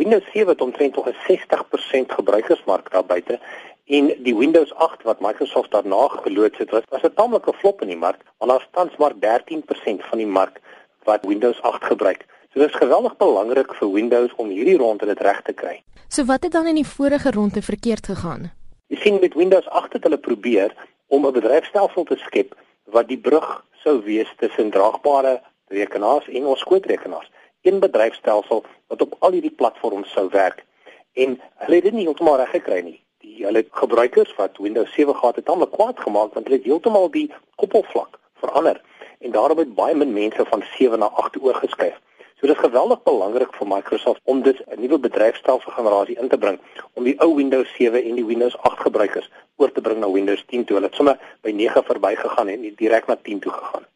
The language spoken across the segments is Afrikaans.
Windows 7 het omtrent nog 'n 60% gebruikersmark daar buite en die Windows 8 wat Microsoft daarna geloods het, was, was 'n tamelike flop in die mark, want daar staan maar 13% van die mark wat Windows 8 gebruik. So dit is geweldig belangrik vir Windows om hierdie ronde dit reg te kry. So wat het dan in die vorige ronde verkeerd gegaan? Jy sien met Windows 8 het hulle probeer om 'n bedryfstelsel te skep wat die brug sou wees tussen draagbare rekenaars en ons skootrekenaars. Een bedryfstelsel wat op al hierdie platforms sou werk. En hulle het dit nie heeltemal reg gekry nie. Die hulle gebruikers wat Windows 7 gehad het, het hom kwaad gemaak want hulle het heeltemal die koppelvlak verander en daarom het baie min mense van 7 na 8 oorgeskuif. So dit is geweldig belangrik vir Microsoft om dit 'n nuwe bedryfstelsel generasie in te bring om die ou Windows 7 en die Windows 8 gebruikers oor te bring na Windows 10 toe. Hulle het sommer by 9 verbygegaan en direk na 10 toe gegaan.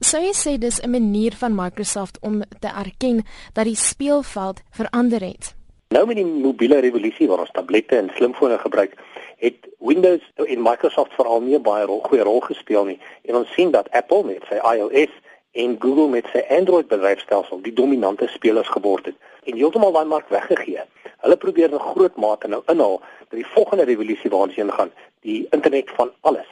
Sou jy sê dis 'n manier van Microsoft om te erken dat die speelveld verander het? Nou met die mobiele revolusie waar ons tablette en slimfone gebruik, het Windows en Microsoft veral nie baie rol, goeie rol gespeel nie. En ons sien dat Apple met sy iOS en Google met sy Android bedryfstelsel die dominante spelers geword het en heeltemal daai mark weggegee. Hulle probeer in groot mate nou inhaal dat die volgende revolusie waarna ons heen gaan, die internet van alles.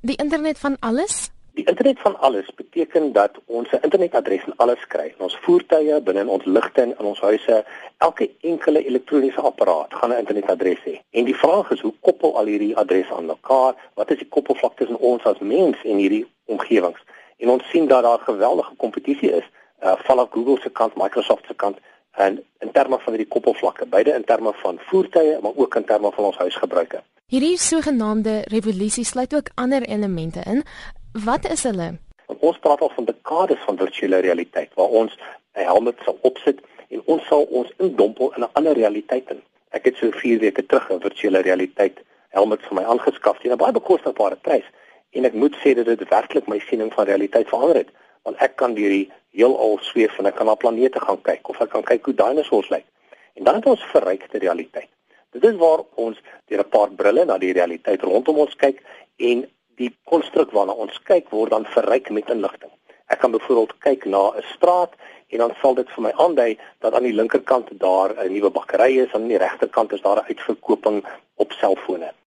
Die internet van alles? Die internet van alles beteken dat ons 'n internetadres en alles kry. Ons voertuie, binne in ons ligte en in ons huise, elke enkele elektroniese apparaat gaan 'n internetadres hê. En die vraag is, hoe koppel al hierdie adresse aan mekaar? Wat is die koppelvlak tussen ons as mens en hierdie omgewings? En ons sien dat daar geweldige kompetisie is uh vanaf Google se kant, Microsoft se kant en in terme van hierdie koppelvlakke, beide in terme van voertuie, maar ook in terme van ons huisgebruike. Hierdie sogenaamde revolusie sluit ook ander elemente in. Wat is hulle? Ons praat al van dekades van virtuele realiteit waar ons 'n helm sal opsit en ons sal ons indompel in 'n ander realiteit in. Ek het so 4 weke terug 'n virtuele realiteit helm vir my aangeskaf teen 'n baie bekostigbare prys en ek moet sê dat dit werklik my siening van realiteit verander het want ek kan deur die heelal sweef en ek kan na planete gaan kyk of ek kan kyk hoe dinosourus lyk en dan het ons verrykte realiteit dit is waar ons deur 'n paar brille na die realiteit rondom ons kyk en die konstruk waarna ons kyk word dan verryk met inligting. Ek kan byvoorbeeld kyk na 'n straat en dan sal dit vir my aandui dat aan die linkerkant daar 'n nuwe bakkery is en aan die regterkant is daar 'n uitverkoping op selfone